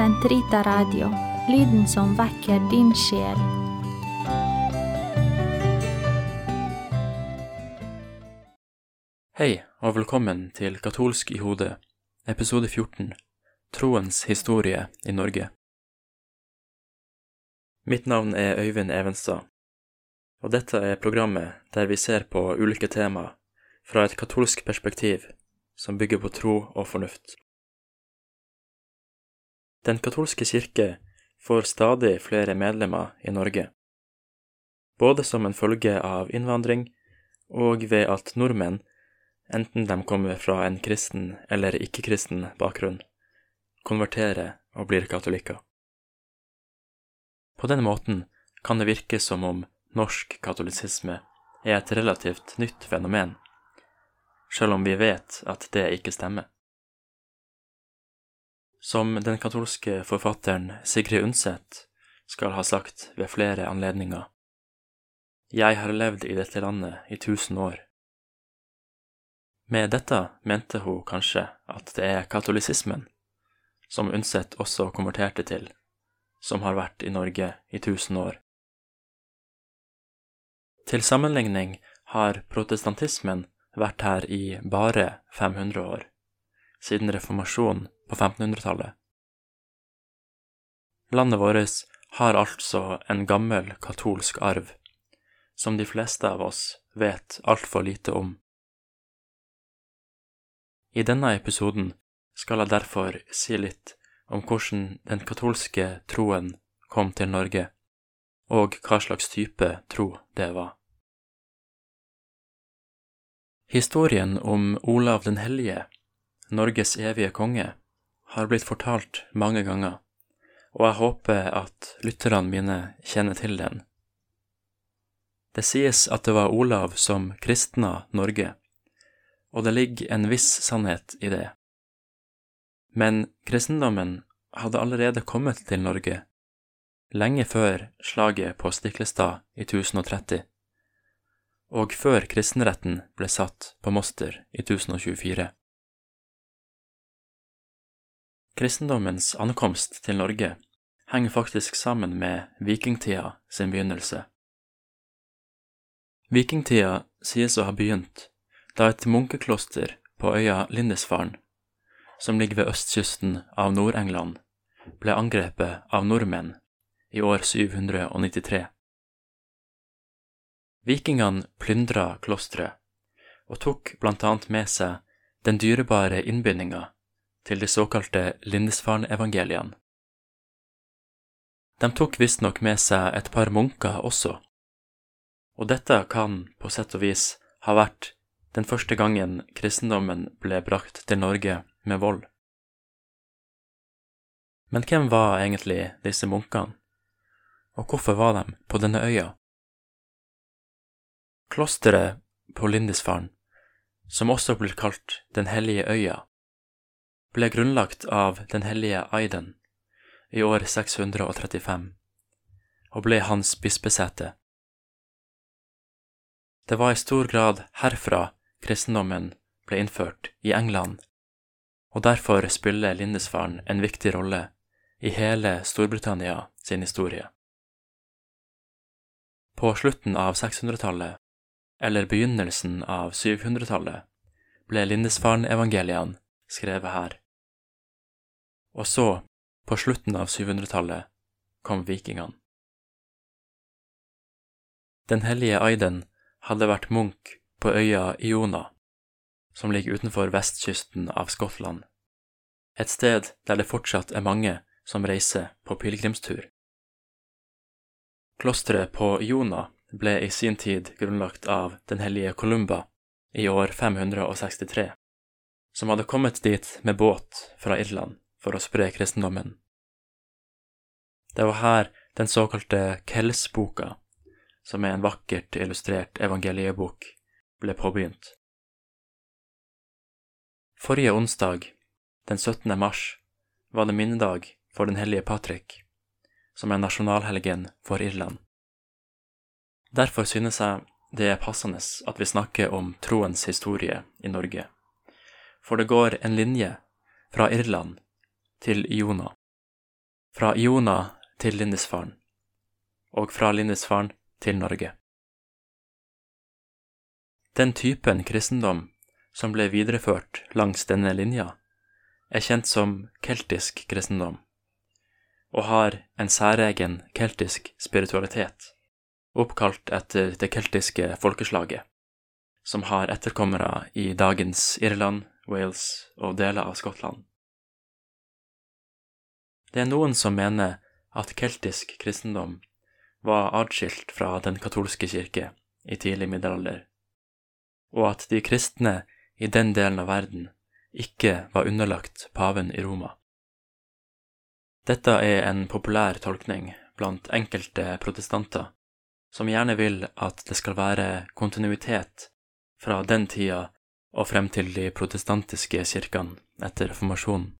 Sentrita Radio, lyden som vekker din sjel. Hei, og velkommen til Katolsk i hodet, episode 14, Troens historie i Norge. Mitt navn er Øyvind Evenstad, og dette er programmet der vi ser på ulike tema fra et katolsk perspektiv som bygger på tro og fornuft. Den katolske kirke får stadig flere medlemmer i Norge, både som en følge av innvandring og ved at nordmenn, enten de kommer fra en kristen eller ikke-kristen bakgrunn, konverterer og blir katolikker. På den måten kan det virke som om norsk katolisisme er et relativt nytt fenomen, selv om vi vet at det ikke stemmer. Som den katolske forfatteren Sigrid Undset skal ha sagt ved flere anledninger, jeg har levd i dette landet i tusen år. Med dette mente hun kanskje at det er katolisismen, som Undset også konverterte til, som har vært i Norge i tusen år. Til sammenligning har protestantismen vært her i bare 500 år, siden reformasjonen på 1500-tallet. Landet vårt har altså en gammel katolsk arv, som de fleste av oss vet altfor lite om. I denne episoden skal jeg derfor si litt om hvordan den katolske troen kom til Norge, og hva slags type tro det var. Historien om Olav den hellige, Norges evige konge, har blitt fortalt mange ganger, og jeg håper at lytterne mine kjenner til den. Det sies at det var Olav som kristna Norge, og det ligger en viss sannhet i det. Men kristendommen hadde allerede kommet til Norge, lenge før slaget på Stiklestad i 1030 og før kristenretten ble satt på Moster i 1024. Kristendommens ankomst til Norge henger faktisk sammen med vikingtida sin begynnelse. Vikingtida sies å ha begynt da et munkekloster på øya Lindisfarne, som ligger ved østkysten av Nord-England, ble angrepet av nordmenn i år 793. Vikingene plyndra klosteret og tok blant annet med seg den dyrebare innbindinga til de såkalte Lindisfarne-evangeliene. De tok visstnok med seg et par munker også, og dette kan på sett og vis ha vært den første gangen kristendommen ble brakt til Norge med vold. Men hvem var egentlig disse munkene, og hvorfor var de på denne øya? Klosteret på Lindisfarne, som også blir kalt Den hellige øya, ble grunnlagt av den hellige Aiden i år 635 og ble hans bispesete. Det var i stor grad herfra kristendommen ble innført i England, og derfor spiller Lindesfaren en viktig rolle i hele Storbritannia sin historie. På slutten av 600-tallet eller begynnelsen av 700-tallet, ble Lindesfaren-evangeliene skrevet her. Og så, på slutten av 700-tallet, kom vikingene. Den hellige Aiden hadde vært munk på øya Iona, som ligger utenfor vestkysten av Skottland, et sted der det fortsatt er mange som reiser på pilegrimstur. Klosteret på Iona ble i sin tid grunnlagt av den hellige Columba i år 563, som hadde kommet dit med båt fra Irland for å spre kristendommen. Det var her den såkalte Kells-boka, som er en vakkert illustrert evangeliebok, ble påbegynt. Forrige onsdag, den 17. mars, var det minnedag for den hellige Patrick, som er nasjonalhelgen for Irland. Derfor synes jeg det er passende at vi snakker om troens historie i Norge, for det går en linje fra Irland til Iona, fra Iona til Lindisfaren, og fra Lindisfaren til Norge. Den typen kristendom som ble videreført langs denne linja, er kjent som keltisk kristendom, og har en særegen keltisk spiritualitet, oppkalt etter det keltiske folkeslaget, som har etterkommere i dagens Irland, Wales og deler av Skottland. Det er noen som mener at keltisk kristendom var atskilt fra den katolske kirke i tidlig middelalder, og at de kristne i den delen av verden ikke var underlagt paven i Roma. Dette er en populær tolkning blant enkelte protestanter, som gjerne vil at det skal være kontinuitet fra den tida og frem til de protestantiske kirkene etter reformasjonen.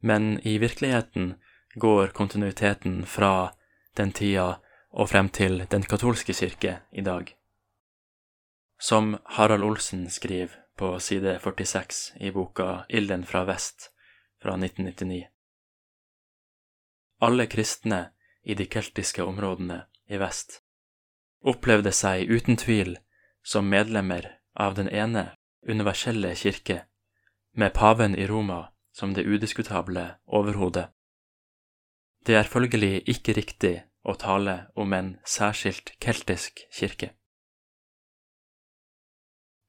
Men i virkeligheten går kontinuiteten fra den tida og frem til den katolske kirke i dag. Som Harald Olsen skriver på side 46 i boka Ilden fra vest fra 1999. Alle kristne i de keltiske områdene i vest opplevde seg uten tvil som medlemmer av den ene universelle kirke, med paven i Roma som det udiskutable overhodet. Det er følgelig ikke riktig å tale om en særskilt keltisk kirke.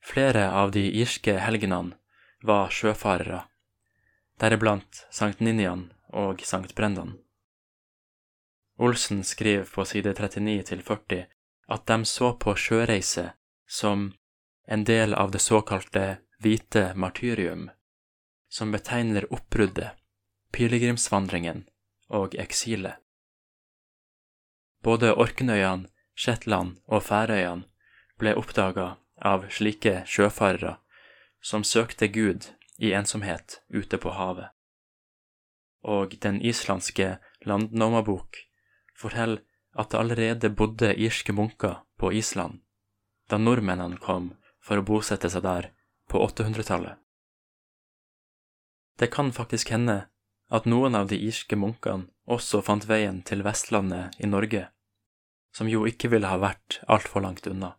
Flere av de irske helgenene var sjøfarere, deriblant Sankt Ninian og Sankt Brendan. Olsen skriver på side 39 40 at de så på sjøreise som en del av det såkalte hvite martyrium, som betegner oppbruddet, pilegrimsvandringen og eksilet. Både Orknøyene, Shetland og Færøyene ble oppdaga av slike sjøfarere som søkte Gud i ensomhet ute på havet. Og den islandske landnomabok forteller at det allerede bodde irske munker på Island da nordmennene kom for å bosette seg der på 800-tallet. Det kan faktisk hende at noen av de irske munkene også fant veien til Vestlandet i Norge, som jo ikke ville ha vært altfor langt unna.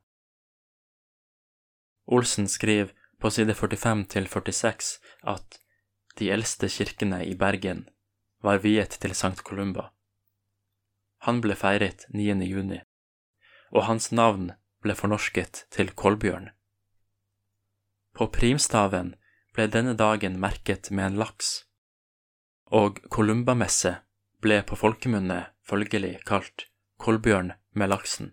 Olsen skriver på side 45 til 46 at de eldste kirkene i Bergen var viet til Sankt Columba. Han ble feiret 9. juni, og hans navn ble fornorsket til Kolbjørn. På primstaven ble denne dagen merket med en laks, og Kolumbamesse ble på folkemunne følgelig kalt Kolbjørn med laksen.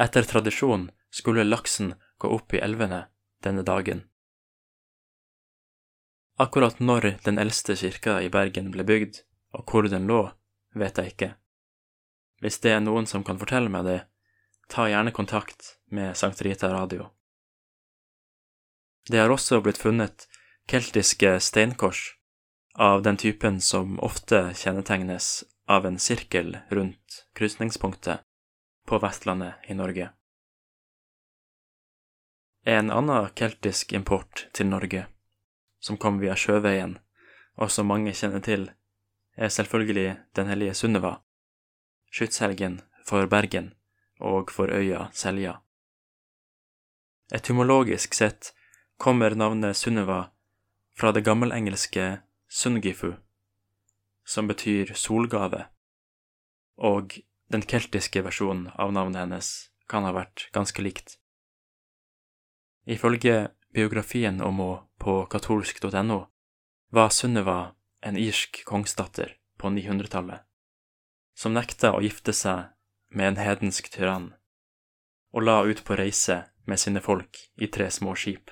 Etter tradisjon skulle laksen gå opp i elvene denne dagen. Akkurat når den eldste kirka i Bergen ble bygd, og hvor den lå, vet jeg ikke. Hvis det er noen som kan fortelle meg det, ta gjerne kontakt med Sankt Rita Radio. Det har også blitt funnet keltiske steinkors av den typen som ofte kjennetegnes av en sirkel rundt krysningspunktet på Vestlandet i Norge. En annen keltisk import til Norge, som kom via sjøveien, og som mange kjenner til, er selvfølgelig Den hellige Sunniva, skytshelgen for Bergen og for øya Selja. Etymologisk sett kommer navnet Sunniva fra det gammelengelske Sungifu, som betyr solgave, og den keltiske versjonen av navnet hennes kan ha vært ganske likt. Ifølge biografien om henne på katolsk.no var Sunniva en irsk kongsdatter på 900-tallet, som nekta å gifte seg med en hedensk tyrann, og la ut på reise med sine folk i tre små skip.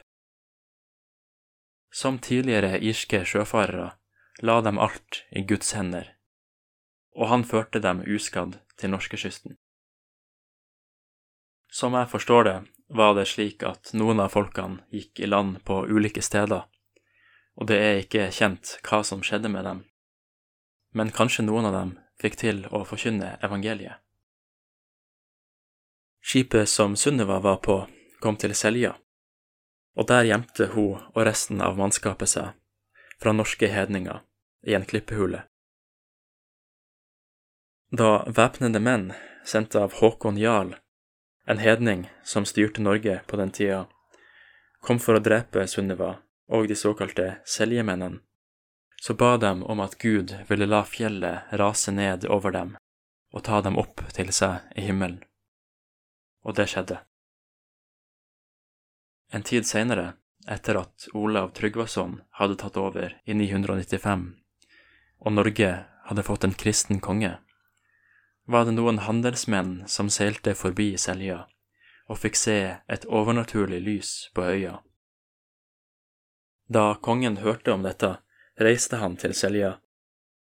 Som tidligere irske sjøfarere la dem alt i Guds hender, og han førte dem uskadd til norskekysten. Som jeg forstår det, var det slik at noen av folkene gikk i land på ulike steder, og det er ikke kjent hva som skjedde med dem, men kanskje noen av dem fikk til å forkynne evangeliet. Skipet som Sunniva var på, kom til Selja, og der gjemte hun og resten av mannskapet seg fra norske hedninger i en klippehule. Da væpnede menn, sendt av Håkon Jarl, en hedning som styrte Norge på den tida, kom for å drepe Sunniva og de såkalte seljemennene, så ba de om at Gud ville la fjellet rase ned over dem og ta dem opp til seg i himmelen. Og det skjedde. En tid seinere, etter at Olav Tryggvason hadde tatt over i 995, og Norge hadde fått en kristen konge, var det noen handelsmenn som seilte forbi Selja og fikk se et overnaturlig lys på øya. Da kongen hørte om dette, reiste han til Selja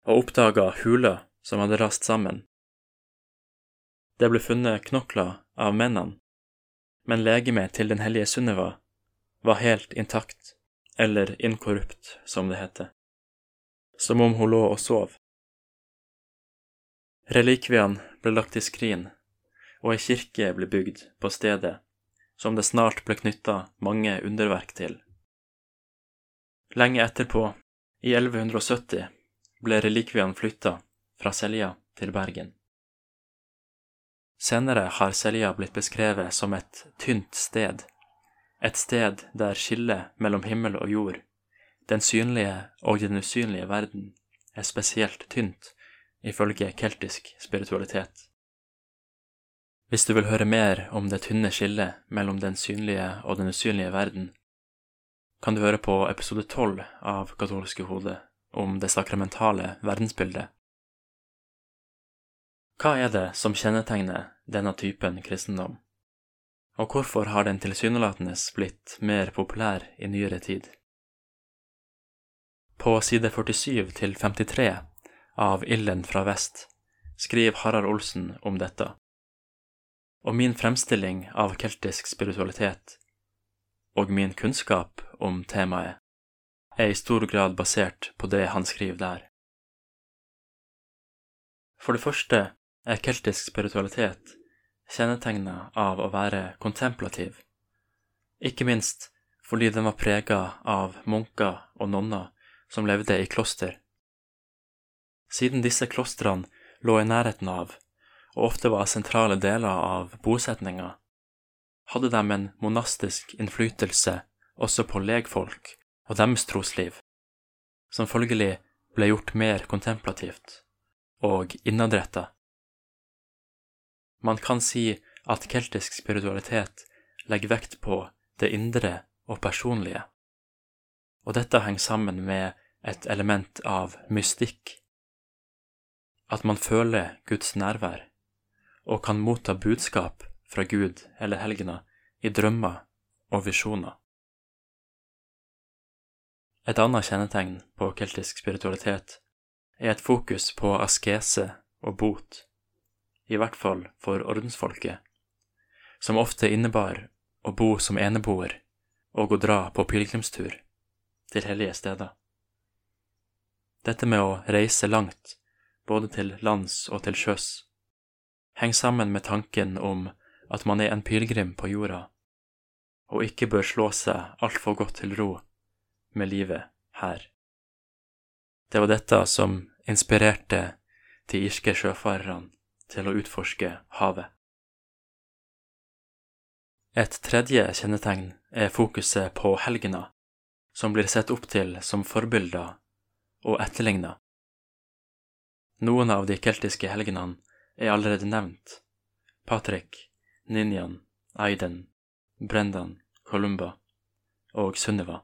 og oppdaga hula som hadde rast sammen. Det ble funnet knokler av mennene, men legemet til den hellige Sunniva var helt intakt, eller inkorrupt, som det heter, som om hun lå og sov. Relikviene ble lagt i skrin, og ei kirke ble bygd på stedet, som det snart ble knytta mange underverk til. Lenge etterpå, i 1170, ble relikviene flytta fra Selja til Bergen. Senere har Selja blitt beskrevet som et tynt sted et sted der skillet mellom himmel og jord, den synlige og den usynlige verden, er spesielt tynt, ifølge keltisk spiritualitet. Hvis du vil høre mer om det tynne skillet mellom den synlige og den usynlige verden, kan du høre på episode tolv av Katolske hode om det sakramentale verdensbildet. Hva er det som kjennetegner denne typen kristendom? og hvorfor har den tilsynelatende blitt mer populær i nyere tid? På side 47 til 53 av Ilden fra vest skriver Harald Olsen om dette, og min fremstilling av keltisk spiritualitet og min kunnskap om temaet er i stor grad basert på det han skriver der. For det første er keltisk spiritualitet kjennetegna av å være kontemplativ, ikke minst fordi den var prega av munker og nonner som levde i kloster. Siden disse klostrene lå i nærheten av, og ofte var sentrale deler av bosetninga, hadde de en monastisk innflytelse også på legfolk og deres trosliv, som følgelig ble gjort mer kontemplativt og innadretta man kan si at keltisk spiritualitet legger vekt på det indre og personlige, og dette henger sammen med et element av mystikk. At man føler Guds nærvær og kan motta budskap fra Gud eller helgena i drømmer og visjoner. Et annet kjennetegn på keltisk spiritualitet er et fokus på askese og bot i hvert fall for ordensfolket, som ofte innebar å bo som eneboer og å dra på pilegrimstur til hellige steder. Dette med å reise langt, både til lands og til sjøs, henger sammen med tanken om at man er en pilegrim på jorda, og ikke bør slå seg altfor godt til ro med livet her. Det var dette som inspirerte de irske sjøfarerne til å utforske havet. Et tredje kjennetegn er fokuset på helgena, som blir sett opp til som forbilder og etterligna. Noen av de keltiske helgenene er allerede nevnt. Patrick, Ninjan, Aiden, Brendan, Columba og Sunniva.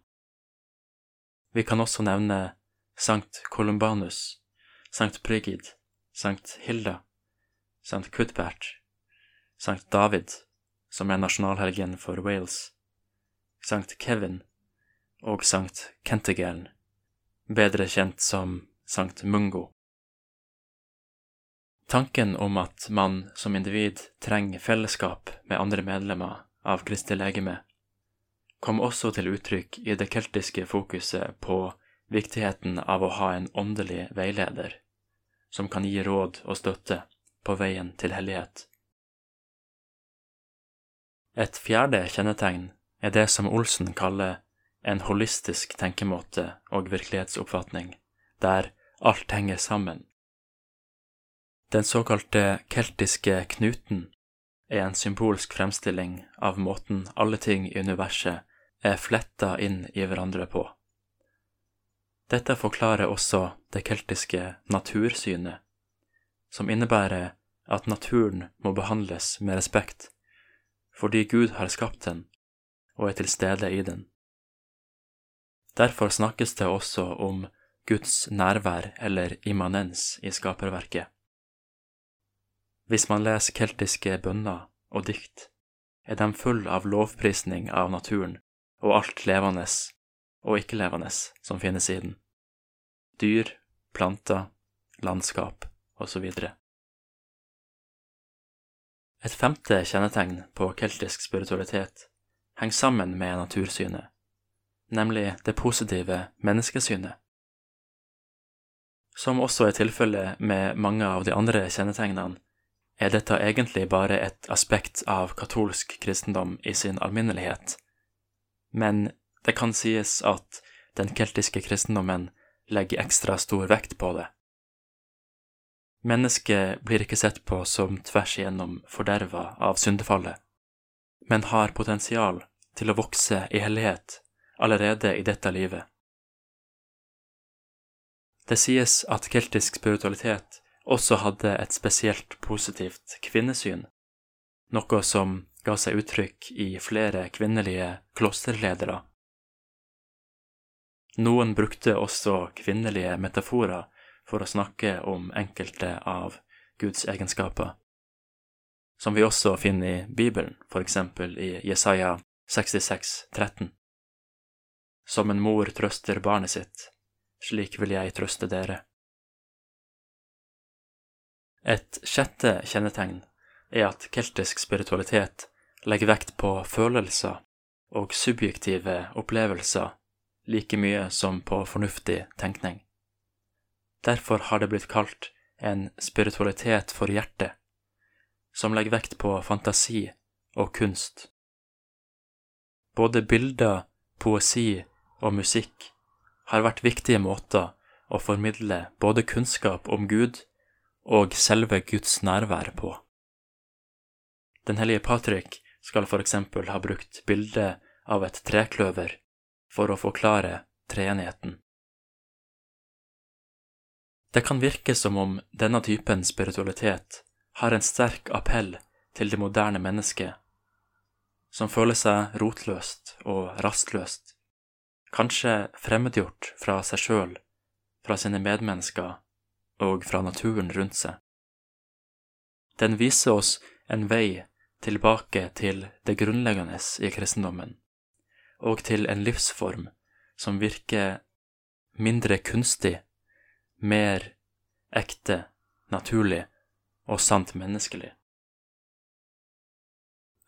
Vi kan også nevne Sankt Columbanus, Sankt Brigid, Sankt Hilda St. Cuthbert, St. David, som er nasjonalhelgen for Wales, St. Kevin og St. Kentegelen, bedre kjent som St. Mungo. Tanken om at man som individ trenger fellesskap med andre medlemmer av Kristi legeme, kom også til uttrykk i det keltiske fokuset på viktigheten av å ha en åndelig veileder som kan gi råd og støtte på veien til hellighet. Et fjerde kjennetegn er det som Olsen kaller en holistisk tenkemåte og virkelighetsoppfatning, der alt henger sammen. Den såkalte keltiske knuten er en symbolsk fremstilling av måten alle ting i universet er fletta inn i hverandre på. Dette forklarer også det keltiske natursynet, som innebærer at naturen må behandles med respekt, fordi Gud har skapt den og er til stede i den. Derfor snakkes det også om Guds nærvær eller immanens i skaperverket. Hvis man leser keltiske bønner og dikt, er de full av lovprisning av naturen og alt levende og ikke-levende som finnes i den. Dyr, planter, landskap osv. Et femte kjennetegn på keltisk spiritualitet henger sammen med natursynet nemlig det positive menneskesynet. Som også er tilfellet med mange av de andre kjennetegnene, er dette egentlig bare et aspekt av katolsk kristendom i sin alminnelighet, men det kan sies at den keltiske kristendommen legger ekstra stor vekt på det. Mennesket blir ikke sett på som tvers igjennom forderva av syndefallet, men har potensial til å vokse i hellighet allerede i dette livet. Det sies at keltisk spiritualitet også hadde et spesielt positivt kvinnesyn, noe som ga seg uttrykk i flere kvinnelige klosterledere. Noen brukte også kvinnelige metaforer for å snakke om enkelte av Guds egenskaper, som vi også finner i Bibelen, for eksempel i Jesaja 66, 13. Som en mor trøster barnet sitt, slik vil jeg trøste dere. Et sjette kjennetegn er at keltisk spiritualitet legger vekt på følelser og subjektive opplevelser like mye som på fornuftig tenkning. Derfor har det blitt kalt en spiritualitet for hjertet, som legger vekt på fantasi og kunst. Både bilder, poesi og musikk har vært viktige måter å formidle både kunnskap om Gud og selve Guds nærvær på. Den hellige Patrick skal for eksempel ha brukt bildet av et trekløver for å forklare treenigheten. Det kan virke som om denne typen spiritualitet har en sterk appell til det moderne mennesket, som føler seg rotløst og rastløst kanskje fremmedgjort fra seg sjøl, fra sine medmennesker og fra naturen rundt seg. Den viser oss en vei tilbake til det grunnleggende i kristendommen, og til en livsform som virker mindre kunstig, mer ekte, naturlig og sant menneskelig.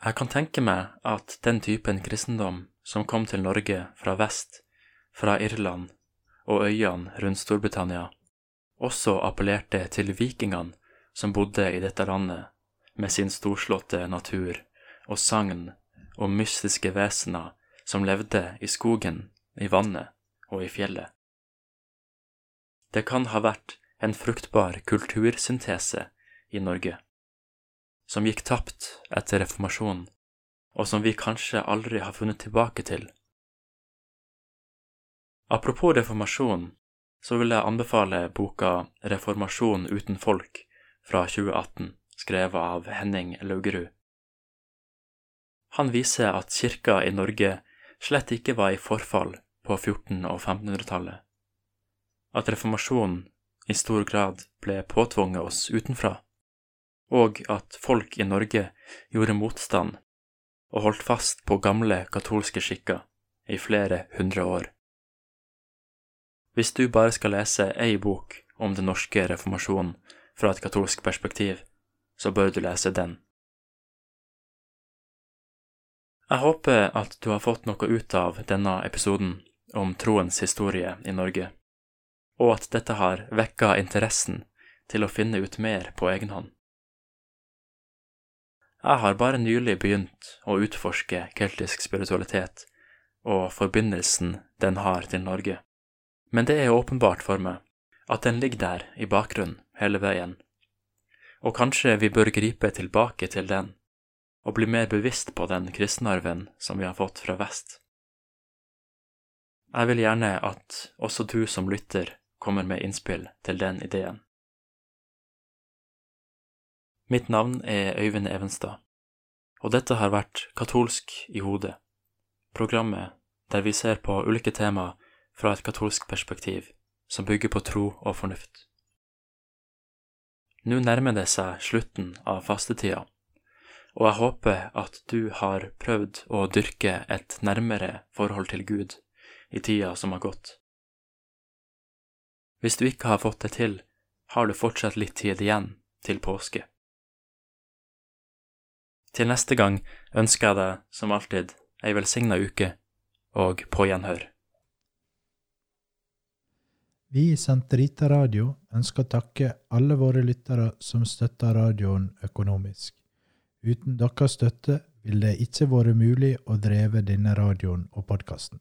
Jeg kan tenke meg at den typen kristendom som kom til Norge fra vest, fra Irland og øyene rundt Storbritannia, også appellerte til vikingene som bodde i dette landet, med sin storslåtte natur og sagn og mystiske vesener som levde i skogen, i vannet og i fjellet. Det kan ha vært en fruktbar kultursyntese i Norge, som gikk tapt etter reformasjonen og som vi kanskje aldri har funnet tilbake til. Apropos reformasjon, så vil jeg anbefale boka Reformasjon uten folk fra 2018, skrevet av Henning Laugerud. Han viser at kirka i Norge slett ikke var i forfall på 1400- og 1500-tallet, at reformasjonen i stor grad ble påtvunget oss utenfra, og at folk i Norge gjorde motstand og holdt fast på gamle katolske skikker i flere hundre år. Hvis du bare skal lese ei bok om den norske reformasjonen fra et katolsk perspektiv, så bør du lese den. Jeg håper at du har fått noe ut av denne episoden om troens historie i Norge, og at dette har vekka interessen til å finne ut mer på egen hånd. Jeg har bare nylig begynt å utforske keltisk spiritualitet og forbindelsen den har til Norge, men det er åpenbart for meg at den ligger der i bakgrunnen hele veien, og kanskje vi bør gripe tilbake til den og bli mer bevisst på den kristenarven som vi har fått fra vest. Jeg vil gjerne at også du som lytter kommer med innspill til den ideen. Mitt navn er Øyvind Evenstad, og dette har vært Katolsk i hodet, programmet der vi ser på ulike tema fra et katolsk perspektiv som bygger på tro og fornuft. Nå nærmer det seg slutten av fastetida, og jeg håper at du har prøvd å dyrke et nærmere forhold til Gud i tida som har gått. Hvis du ikke har fått det til, har du fortsatt litt tid igjen til påske. Til neste gang ønsker jeg deg, som alltid, ei velsigna uke, og på gjenhør. Vi i Senterita Radio ønsker å takke alle våre lyttere som støtter radioen økonomisk. Uten deres støtte ville det ikke vært mulig å dreve denne radioen og podkasten.